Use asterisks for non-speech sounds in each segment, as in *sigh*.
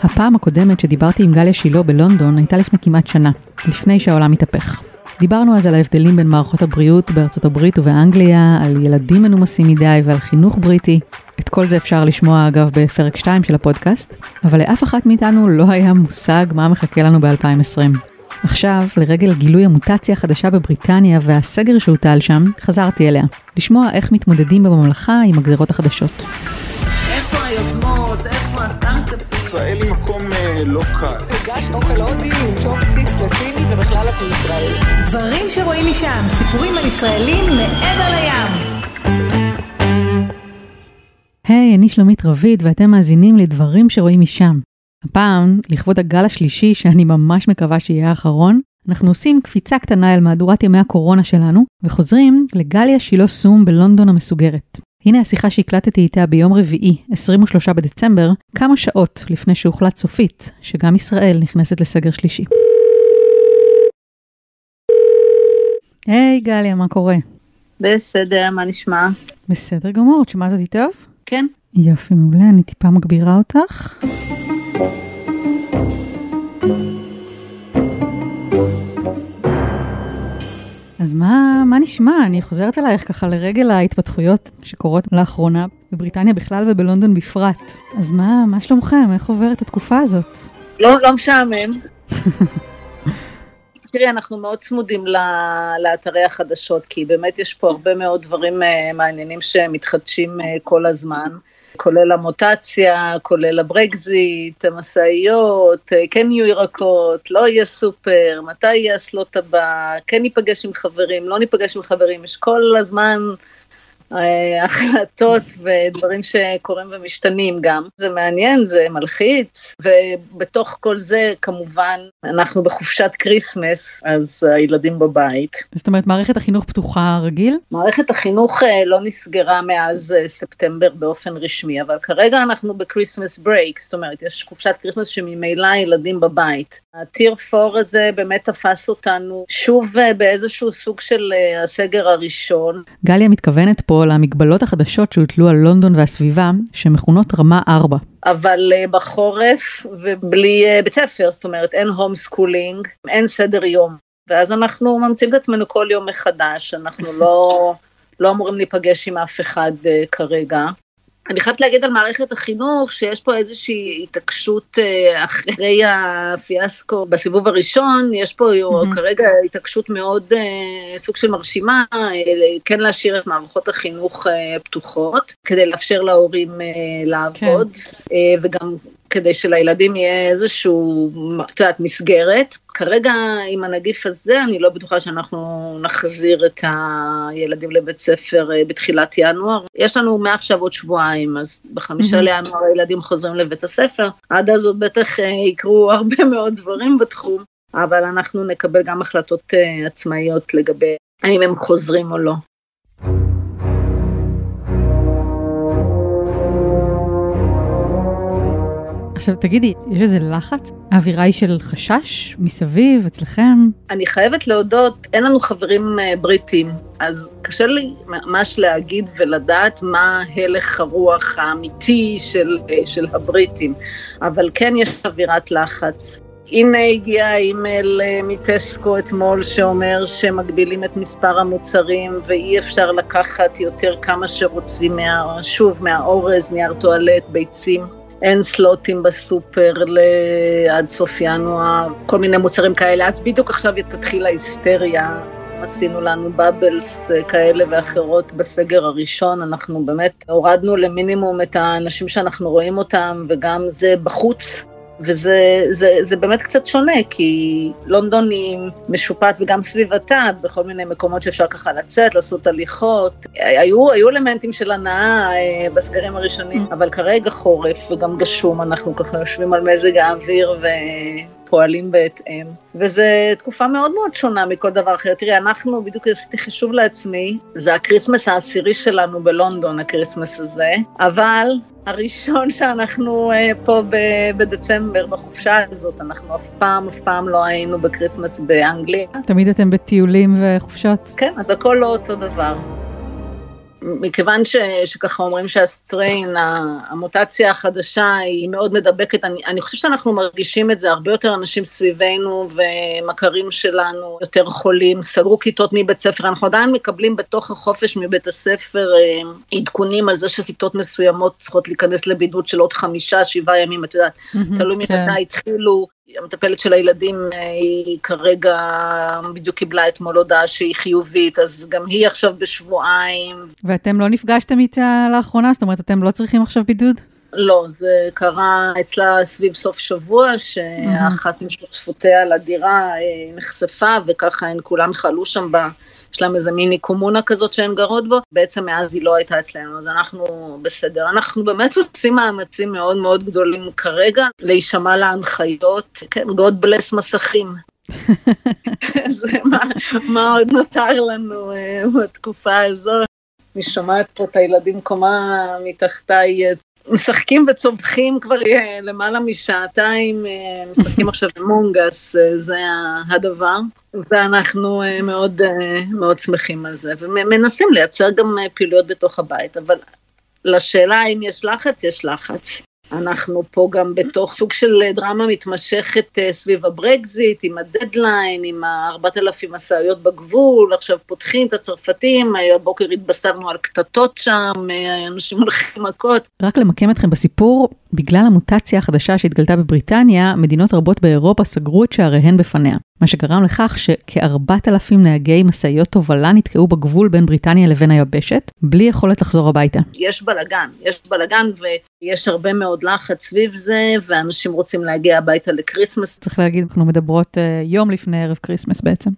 הפעם הקודמת שדיברתי עם גליה שילה בלונדון הייתה לפני כמעט שנה, לפני שהעולם התהפך. דיברנו אז על ההבדלים בין מערכות הבריאות בארצות הברית ובאנגליה, על ילדים מנומסים מדי ועל חינוך בריטי. את כל זה אפשר לשמוע אגב בפרק 2 של הפודקאסט, אבל לאף אחת מאיתנו לא היה מושג מה מחכה לנו ב-2020. עכשיו, לרגל גילוי המוטציה החדשה בבריטניה והסגר שהוטל שם, חזרתי אליה. לשמוע איך מתמודדים בממלכה עם הגזרות החדשות. היוזמות? איפה הסטארט-אפ? ישראל היא מקום אה, לא קל. הגש אוכל הודי עם צ'ופסטיק וסיני ובכלל את ישראל. דברים שרואים משם, סיפורים על ישראלים מעבר לים. היי, אני שלומית רביד ואתם מאזינים לדברים שרואים משם. הפעם, לכבוד הגל השלישי, שאני ממש מקווה שיהיה האחרון, אנחנו עושים קפיצה קטנה אל מהדורת ימי הקורונה שלנו, וחוזרים לגליה שילה סום בלונדון המסוגרת. הנה השיחה שהקלטתי איתה ביום רביעי, 23 בדצמבר, כמה שעות לפני שהוחלט סופית, שגם ישראל נכנסת לסגר שלישי. היי גליה, מה קורה? בסדר, מה נשמע? בסדר גמור, את שומעת אותי טוב? כן. יופי, מעולה, אני טיפה מגבירה אותך. אז מה, מה נשמע? אני חוזרת אלייך ככה לרגל ההתפתחויות שקורות לאחרונה בבריטניה בכלל ובלונדון בפרט. אז מה, מה שלומכם? איך עוברת התקופה הזאת? לא, לא משעמם. *laughs* תראי, אנחנו מאוד צמודים ל- לאתרי החדשות, כי באמת יש פה הרבה מאוד דברים אה, מעניינים שמתחדשים אה, כל הזמן. כולל המוטציה, כולל הברקזיט, המשאיות, אה, כן יהיו ירקות, לא יהיה סופר, מתי יהיה אסלות הבא, כן ניפגש עם חברים, לא ניפגש עם חברים, יש כל הזמן החלטות ודברים שקורים ומשתנים גם. זה מעניין, זה מלחיץ, ובתוך כל זה כמובן אנחנו בחופשת כריסמס, אז הילדים בבית. זאת אומרת, מערכת החינוך פתוחה רגיל? מערכת החינוך אה, לא נסגרה מאז אה, ספטמבר באופן רשמי, אבל כרגע אנחנו ב Christmas break, זאת אומרת, יש חופשת כריסמס שממילא הילדים בבית. ה tier 4 הזה באמת תפס אותנו שוב אה, באיזשהו סוג של אה, הסגר הראשון. גליה מתכוונת פה למגבלות החדשות שהוטלו על לונדון והסביבה, שמכונות רמה 4. אבל uh, בחורף ובלי uh, בית ספר, זאת אומרת אין homeschooling, אין סדר יום. ואז אנחנו ממציאים את עצמנו כל יום מחדש, אנחנו לא, לא אמורים להיפגש עם אף אחד uh, כרגע. אני חייבת להגיד על מערכת החינוך שיש פה איזושהי התעקשות uh, אחרי הפיאסקו בסיבוב הראשון, יש פה mm-hmm. כרגע התעקשות מאוד uh, סוג של מרשימה, uh, כן להשאיר את מערכות החינוך פתוחות, כדי לאפשר להורים לעבוד, כן. וגם כדי שלילדים יהיה איזשהו, את יודעת, מסגרת. כרגע עם הנגיף הזה אני לא בטוחה שאנחנו נחזיר את הילדים לבית ספר בתחילת ינואר. יש לנו מעכשיו עוד שבועיים, אז בחמישה. לינואר הילדים חוזרים לבית הספר. עד אז עוד בטח יקרו *laughs* הרבה מאוד דברים בתחום, אבל אנחנו נקבל גם החלטות עצמאיות לגבי האם הם חוזרים או לא. עכשיו תגידי, יש איזה לחץ? האווירה היא של חשש מסביב, אצלכם? אני חייבת להודות, אין לנו חברים uh, בריטים, אז קשה לי ממש להגיד ולדעת מה הלך הרוח האמיתי של, uh, של הבריטים, אבל כן יש אווירת לחץ. הנה הגיע האימייל מטסקו אתמול שאומר שמגבילים את מספר המוצרים ואי אפשר לקחת יותר כמה שרוצים, מה, שוב, מהאורז, נייר טואלט, ביצים. אין סלוטים בסופר עד סוף ינואר, כל מיני מוצרים כאלה, אז בדיוק עכשיו תתחיל ההיסטריה. עשינו לנו בבלס כאלה ואחרות בסגר הראשון, אנחנו באמת הורדנו למינימום את האנשים שאנחנו רואים אותם, וגם זה בחוץ, וזה זה, זה באמת קצת שונה, כי לונדון היא משופעת וגם סביבתה, בכל מיני מקומות שאפשר ככה לצאת, לעשות הליכות. היו, היו אלמנטים של הנאה אה, בסגרים הראשונים, אבל כרגע חורף וגם גשום, אנחנו ככה יושבים על מזג האוויר ו... פועלים בהתאם, וזו תקופה מאוד מאוד שונה מכל דבר אחר. תראי, אנחנו, בדיוק עשיתי חישוב לעצמי, זה הקריסמס העשירי שלנו בלונדון, הקריסמס הזה, אבל הראשון שאנחנו uh, פה בדצמבר, בחופשה הזאת, אנחנו אף פעם, אף פעם לא היינו בקריסמס באנגליה. תמיד אתם בטיולים וחופשות? כן, אז הכל לא אותו דבר. מכיוון ש, שככה אומרים שה strain, המוטציה החדשה היא מאוד מדבקת, אני, אני חושבת שאנחנו מרגישים את זה, הרבה יותר אנשים סביבנו ומכרים שלנו יותר חולים, סגרו כיתות מבית ספר, אנחנו עדיין מקבלים בתוך החופש מבית הספר אה, עדכונים על זה שכיתות מסוימות צריכות להיכנס לבידוד של עוד חמישה, שבעה ימים, את יודעת, תלוי כן. ממתי התחילו. המטפלת של הילדים אה, היא כרגע בדיוק קיבלה אתמול הודעה שהיא חיובית, אז גם היא עכשיו בשבועיים. ואתם לא נפגשתם איתה לאחרונה? זאת אומרת, אתם לא צריכים עכשיו בידוד? לא, זה קרה אצלה סביב סוף שבוע, שאחת משותפותיה לדירה אה, נחשפה, וככה הן כולן חלו שם ב... יש להם איזה מיני קומונה כזאת שהן גרות בו, בעצם מאז היא לא הייתה אצלנו, אז אנחנו בסדר. אנחנו באמת עושים מאמצים מאוד מאוד גדולים כרגע להישמע להנחיות, כן, God bless מסכים. *laughs* אז מה, מה עוד נותר לנו uh, בתקופה הזאת? אני שומעת פה את הילדים קומה מתחתיי משחקים וצווחים כבר למעלה משעתיים, משחקים עכשיו מונגס, זה הדבר, ואנחנו מאוד מאוד שמחים על זה, ומנסים לייצר גם פעילויות בתוך הבית, אבל לשאלה האם יש לחץ, יש לחץ. אנחנו פה גם בתוך סוג של דרמה מתמשכת סביב הברקזיט, עם הדדליין, עם ה-4,000 משאיות בגבול, עכשיו פותחים את הצרפתים, הבוקר התבשרנו על קטטות שם, אנשים הולכים מכות. רק למקם אתכם בסיפור, בגלל המוטציה החדשה שהתגלתה בבריטניה, מדינות רבות באירופה סגרו את שעריהן בפניה. מה שגרם לכך שכ-4,000 נהגי משאיות תובלה נתקעו בגבול בין בריטניה לבין היבשת, בלי יכולת לחזור הביתה. יש בלאגן, יש בלאגן ויש הרבה מאוד לחץ סביב זה, ואנשים רוצים להגיע הביתה לקריסמס. צריך להגיד, אנחנו מדברות uh, יום לפני ערב כריסמס בעצם.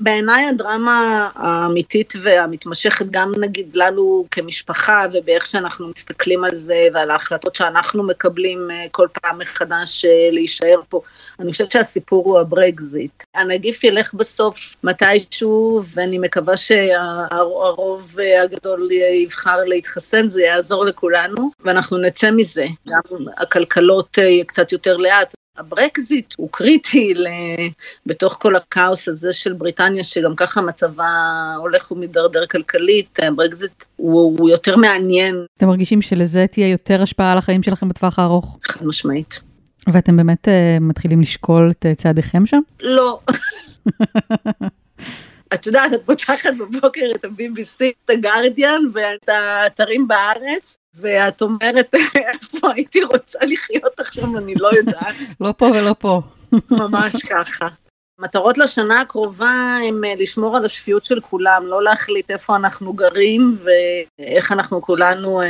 בעיניי הדרמה האמיתית והמתמשכת גם נגיד לנו כמשפחה ובאיך שאנחנו מסתכלים על זה ועל ההחלטות שאנחנו מקבלים כל פעם מחדש להישאר פה. אני חושבת שהסיפור הוא הברקזיט. הנגיף ילך בסוף מתישהו ואני מקווה שהרוב הגדול יבחר להתחסן, זה יעזור לכולנו ואנחנו נצא מזה. גם הכלכלות קצת יותר לאט. הברקזיט הוא קריטי בתוך כל הכאוס הזה של בריטניה, שגם ככה מצבה הולך ומידרדר כלכלית, הברקזיט הוא, הוא יותר מעניין. אתם מרגישים שלזה תהיה יותר השפעה על החיים שלכם בטווח הארוך? חד משמעית. ואתם באמת uh, מתחילים לשקול את צעדיכם שם? לא. *laughs* את יודעת, את פותחת בבוקר את ה-BBC, את הגרדיאן ואת האתרים בארץ, ואת אומרת, *laughs* איפה הייתי רוצה לחיות עכשיו, אני לא יודעת. *laughs* לא פה ולא פה. *laughs* ממש ככה. מטרות לשנה הקרובה הם לשמור על השפיות של כולם, לא להחליט איפה אנחנו גרים ואיך אנחנו כולנו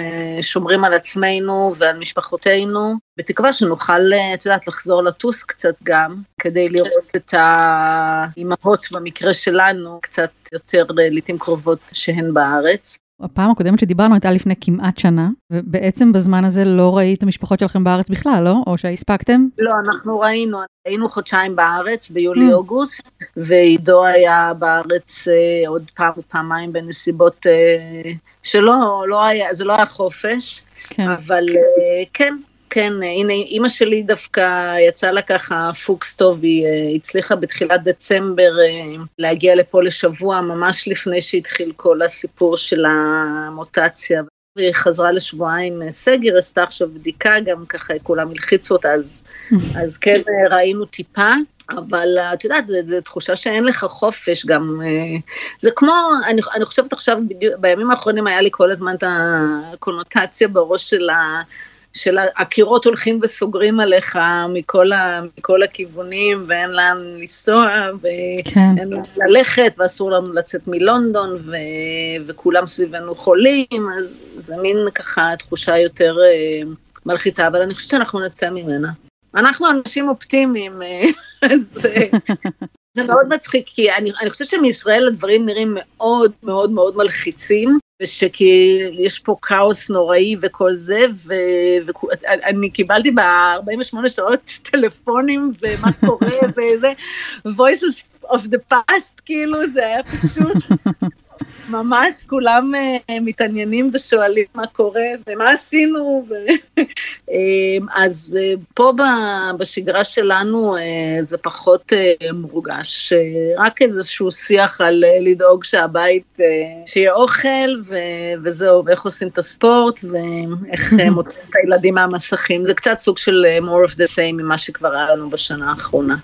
שומרים על עצמנו ועל משפחותינו, בתקווה שנוכל, את יודעת, לחזור לטוס קצת גם, כדי לראות את האימהות במקרה שלנו קצת יותר לעיתים קרובות שהן בארץ. הפעם הקודמת שדיברנו הייתה לפני כמעט שנה, ובעצם בזמן הזה לא ראית את המשפחות שלכם בארץ בכלל, לא? או שהספקתם? לא, אנחנו ראינו, היינו חודשיים בארץ ביולי-אוגוסט, ועידו היה בארץ אה, עוד פעם ופעמיים בנסיבות אה, שלא, לא היה, זה לא היה חופש, כן. אבל אה, כן, כן, הנה, אימא שלי דווקא יצא לה ככה פוקס טוב, היא הצליחה בתחילת דצמבר להגיע לפה לשבוע, ממש לפני שהתחיל כל הסיפור של המוטציה. והיא חזרה לשבועיים סגר, עשתה עכשיו בדיקה, גם ככה כולם הלחיצו אותה, אז, *laughs* אז כן ראינו טיפה. אבל את יודעת, זו תחושה שאין לך חופש גם, זה כמו, אני, אני חושבת עכשיו, בדיוק, בימים האחרונים היה לי כל הזמן את הקונוטציה בראש של ה... של הקירות הולכים וסוגרים עליך מכל, ה, מכל הכיוונים ואין לאן לנסוע ואין כן. לאן ללכת ואסור לנו לצאת מלונדון ו, וכולם סביבנו חולים, אז זה מין ככה תחושה יותר uh, מלחיצה, אבל אני חושבת שאנחנו נצא ממנה. אנחנו אנשים אופטימיים, *laughs* אז זה מאוד מצחיק, כי אני, אני חושבת שמישראל הדברים נראים מאוד מאוד מאוד מלחיצים, ושכי יש פה כאוס נוראי וכל זה, ואני קיבלתי ב-48 שעות טלפונים ומה קורה *laughs* וזה, voices of the past, כאילו זה היה פשוט ממש כולם אה, מתעניינים ושואלים מה קורה ומה עשינו. ו... אה, אז אה, פה בשגרה שלנו זה פחות מורגש, רק איזשהו שיח על לדאוג שהבית, שיהיה אוכל ו- וזהו, ואיך עושים את הספורט ואיך *laughs* מוצאים את הילדים מהמסכים. זה קצת סוג של more of the same ממה שכבר היה לנו בשנה האחרונה.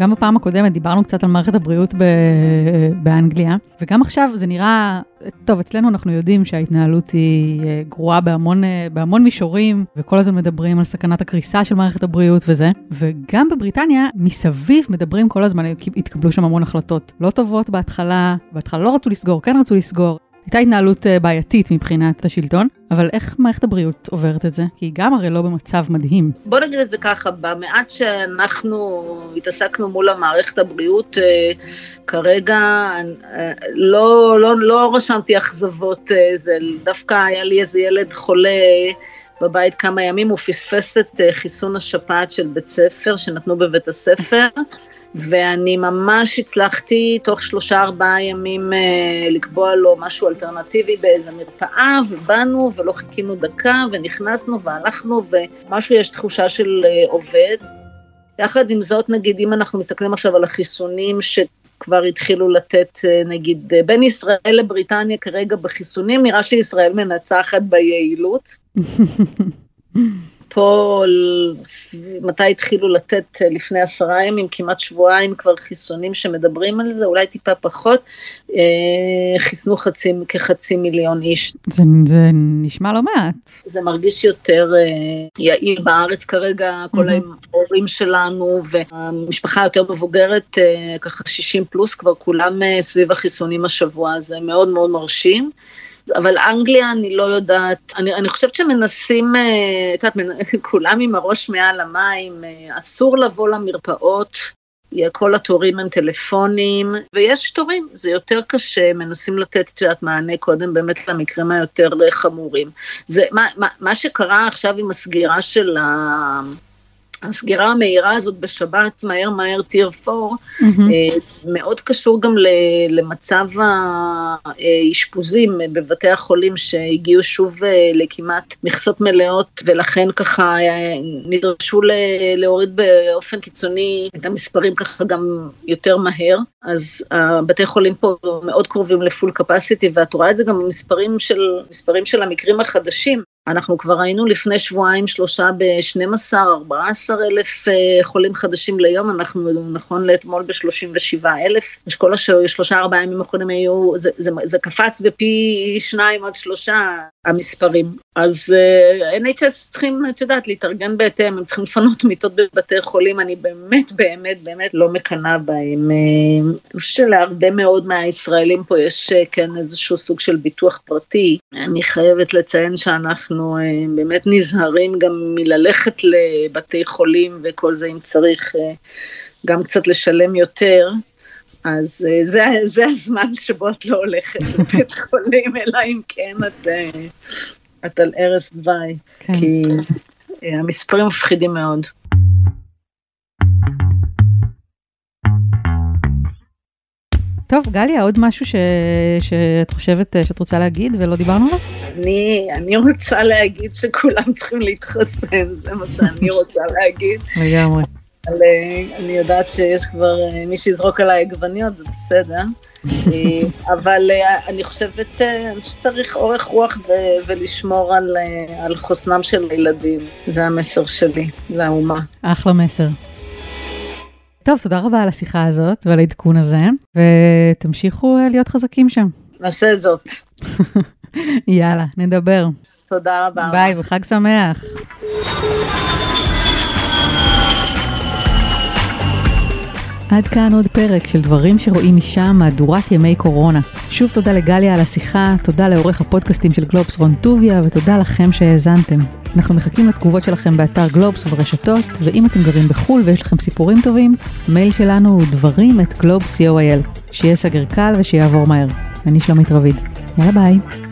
גם בפעם הקודמת דיברנו קצת על מערכת הבריאות ב- באנגליה, וגם עכשיו זה נראה, טוב, אצלנו אנחנו יודעים שההתנהלות היא אה, גרועה בהמון, אה, בהמון מישורים, וכל הזמן מדברים על סכנת הקריסה של מערכת הבריאות וזה, וגם בבריטניה, מסביב מדברים כל הזמן, התקבלו שם המון החלטות לא טובות בהתחלה, בהתחלה לא רצו לסגור, כן רצו לסגור. הייתה התנהלות אה, בעייתית מבחינת השלטון, אבל איך מערכת הבריאות עוברת את זה? כי היא גם הרי לא במצב מדהים. בוא נגיד את זה ככה, במעט שאנחנו התעסקנו מול המערכת הבריאות, אה, כרגע אה, לא, לא, לא רשמתי אכזבות, אה, זה דווקא היה לי איזה ילד חולה בבית כמה ימים, הוא פספס את חיסון השפעת של בית ספר שנתנו בבית הספר. ואני ממש הצלחתי תוך שלושה ארבעה ימים אה, לקבוע לו משהו אלטרנטיבי באיזה מרפאה, ובאנו ולא חיכינו דקה, ונכנסנו והלכנו, ומשהו יש תחושה של אה, עובד. יחד עם זאת, נגיד, אם אנחנו מסתכלים עכשיו על החיסונים שכבר התחילו לתת, אה, נגיד, בין ישראל לבריטניה כרגע בחיסונים, נראה שישראל מנצחת ביעילות. *laughs* פה, מתי התחילו לתת אה, לפני עשרה ימים, כמעט שבועיים כבר חיסונים שמדברים על זה, אולי טיפה פחות, אה, חיסנו חצי, כחצי מיליון איש. זה, זה נשמע לא מעט. זה מרגיש יותר אה, יעיל בארץ כרגע, כל מהמם. ההורים שלנו והמשפחה היותר מבוגרת, ככה 60 פלוס, כבר כולם סביב החיסונים השבוע, זה מאוד מאוד מרשים. אבל אנגליה, אני לא יודעת, אני, אני חושבת שמנסים, אה, את יודעת, *laughs* כולם עם הראש מעל המים, אה, אסור לבוא למרפאות, כל התורים הם טלפונים, ויש תורים, זה יותר קשה, מנסים לתת, את יודעת, מענה קודם באמת למקרים היותר חמורים. זה, מה, מה, מה שקרה עכשיו עם הסגירה של ה... הסגירה המהירה הזאת בשבת, מהר מהר טיר 4, מהמם. אה, מאוד קשור גם למצב האשפוזים בבתי החולים שהגיעו שוב אה, לכמעט מכסות מלאות ולכן ככה אה, נדרשו להוריד באופן קיצוני את המספרים ככה גם יותר מהר. אז הבתי חולים פה מאוד קרובים לפול קפסיטי ואת רואה את זה גם במספרים של, מספרים של המקרים החדשים. אנחנו כבר היינו לפני שבועיים שלושה ב-12, 14 אלף אה, חולים חדשים ליום, אנחנו נכון לאתמול ב-37 אלף, כל השלושה ארבעה ימים האחרונים היו, זה, זה, זה קפץ בפי שניים עד שלושה המספרים. אז uh, NHS צריכים, את יודעת, להתארגן בהתאם, הם צריכים לפנות מיטות בבתי חולים, אני באמת באמת באמת לא מקנאה בהם. אה, אני חושבת שלהרבה מאוד מהישראלים פה יש אה, כן איזשהו סוג של ביטוח פרטי. אני חייבת לציין שאנחנו אה, באמת נזהרים גם מללכת לבתי חולים וכל זה אם צריך אה, גם קצת לשלם יותר. אז אה, זה, זה הזמן שבו את לא הולכת *laughs* לבית חולים, אלא אם כן את, אה, את על ערש דווי, כן. כי אה, המספרים מפחידים מאוד. טוב, גליה, עוד משהו ש... שאת חושבת שאת רוצה להגיד ולא דיברנו עליו? אני, אני רוצה להגיד שכולם צריכים להתחסן, זה מה שאני רוצה להגיד. לגמרי. אבל אני יודעת שיש כבר אה, מי שיזרוק עליי עגבניות, זה בסדר. אה, *laughs* אבל אה, אני חושבת שצריך אורך רוח ו- ולשמור על, על חוסנם של הילדים. זה המסר שלי לאומה. אחלה מסר. טוב, תודה רבה על השיחה הזאת ועל העדכון הזה, ותמשיכו להיות חזקים שם. נעשה את זאת. *laughs* יאללה, נדבר. תודה רבה. ביי וחג שמח. עד כאן עוד פרק של דברים שרואים משם, מהדורת ימי קורונה. שוב תודה לגליה על השיחה, תודה לעורך הפודקאסטים של גלובס רון טוביה, ותודה לכם שהאזנתם. אנחנו מחכים לתגובות שלכם באתר גלובס וברשתות, ואם אתם גרים בחו"ל ויש לכם סיפורים טובים, המייל שלנו הוא דברים את גלובס co.il. שיהיה סגר קל ושיעבור מהר. אני שלומית רביד. יאללה ביי.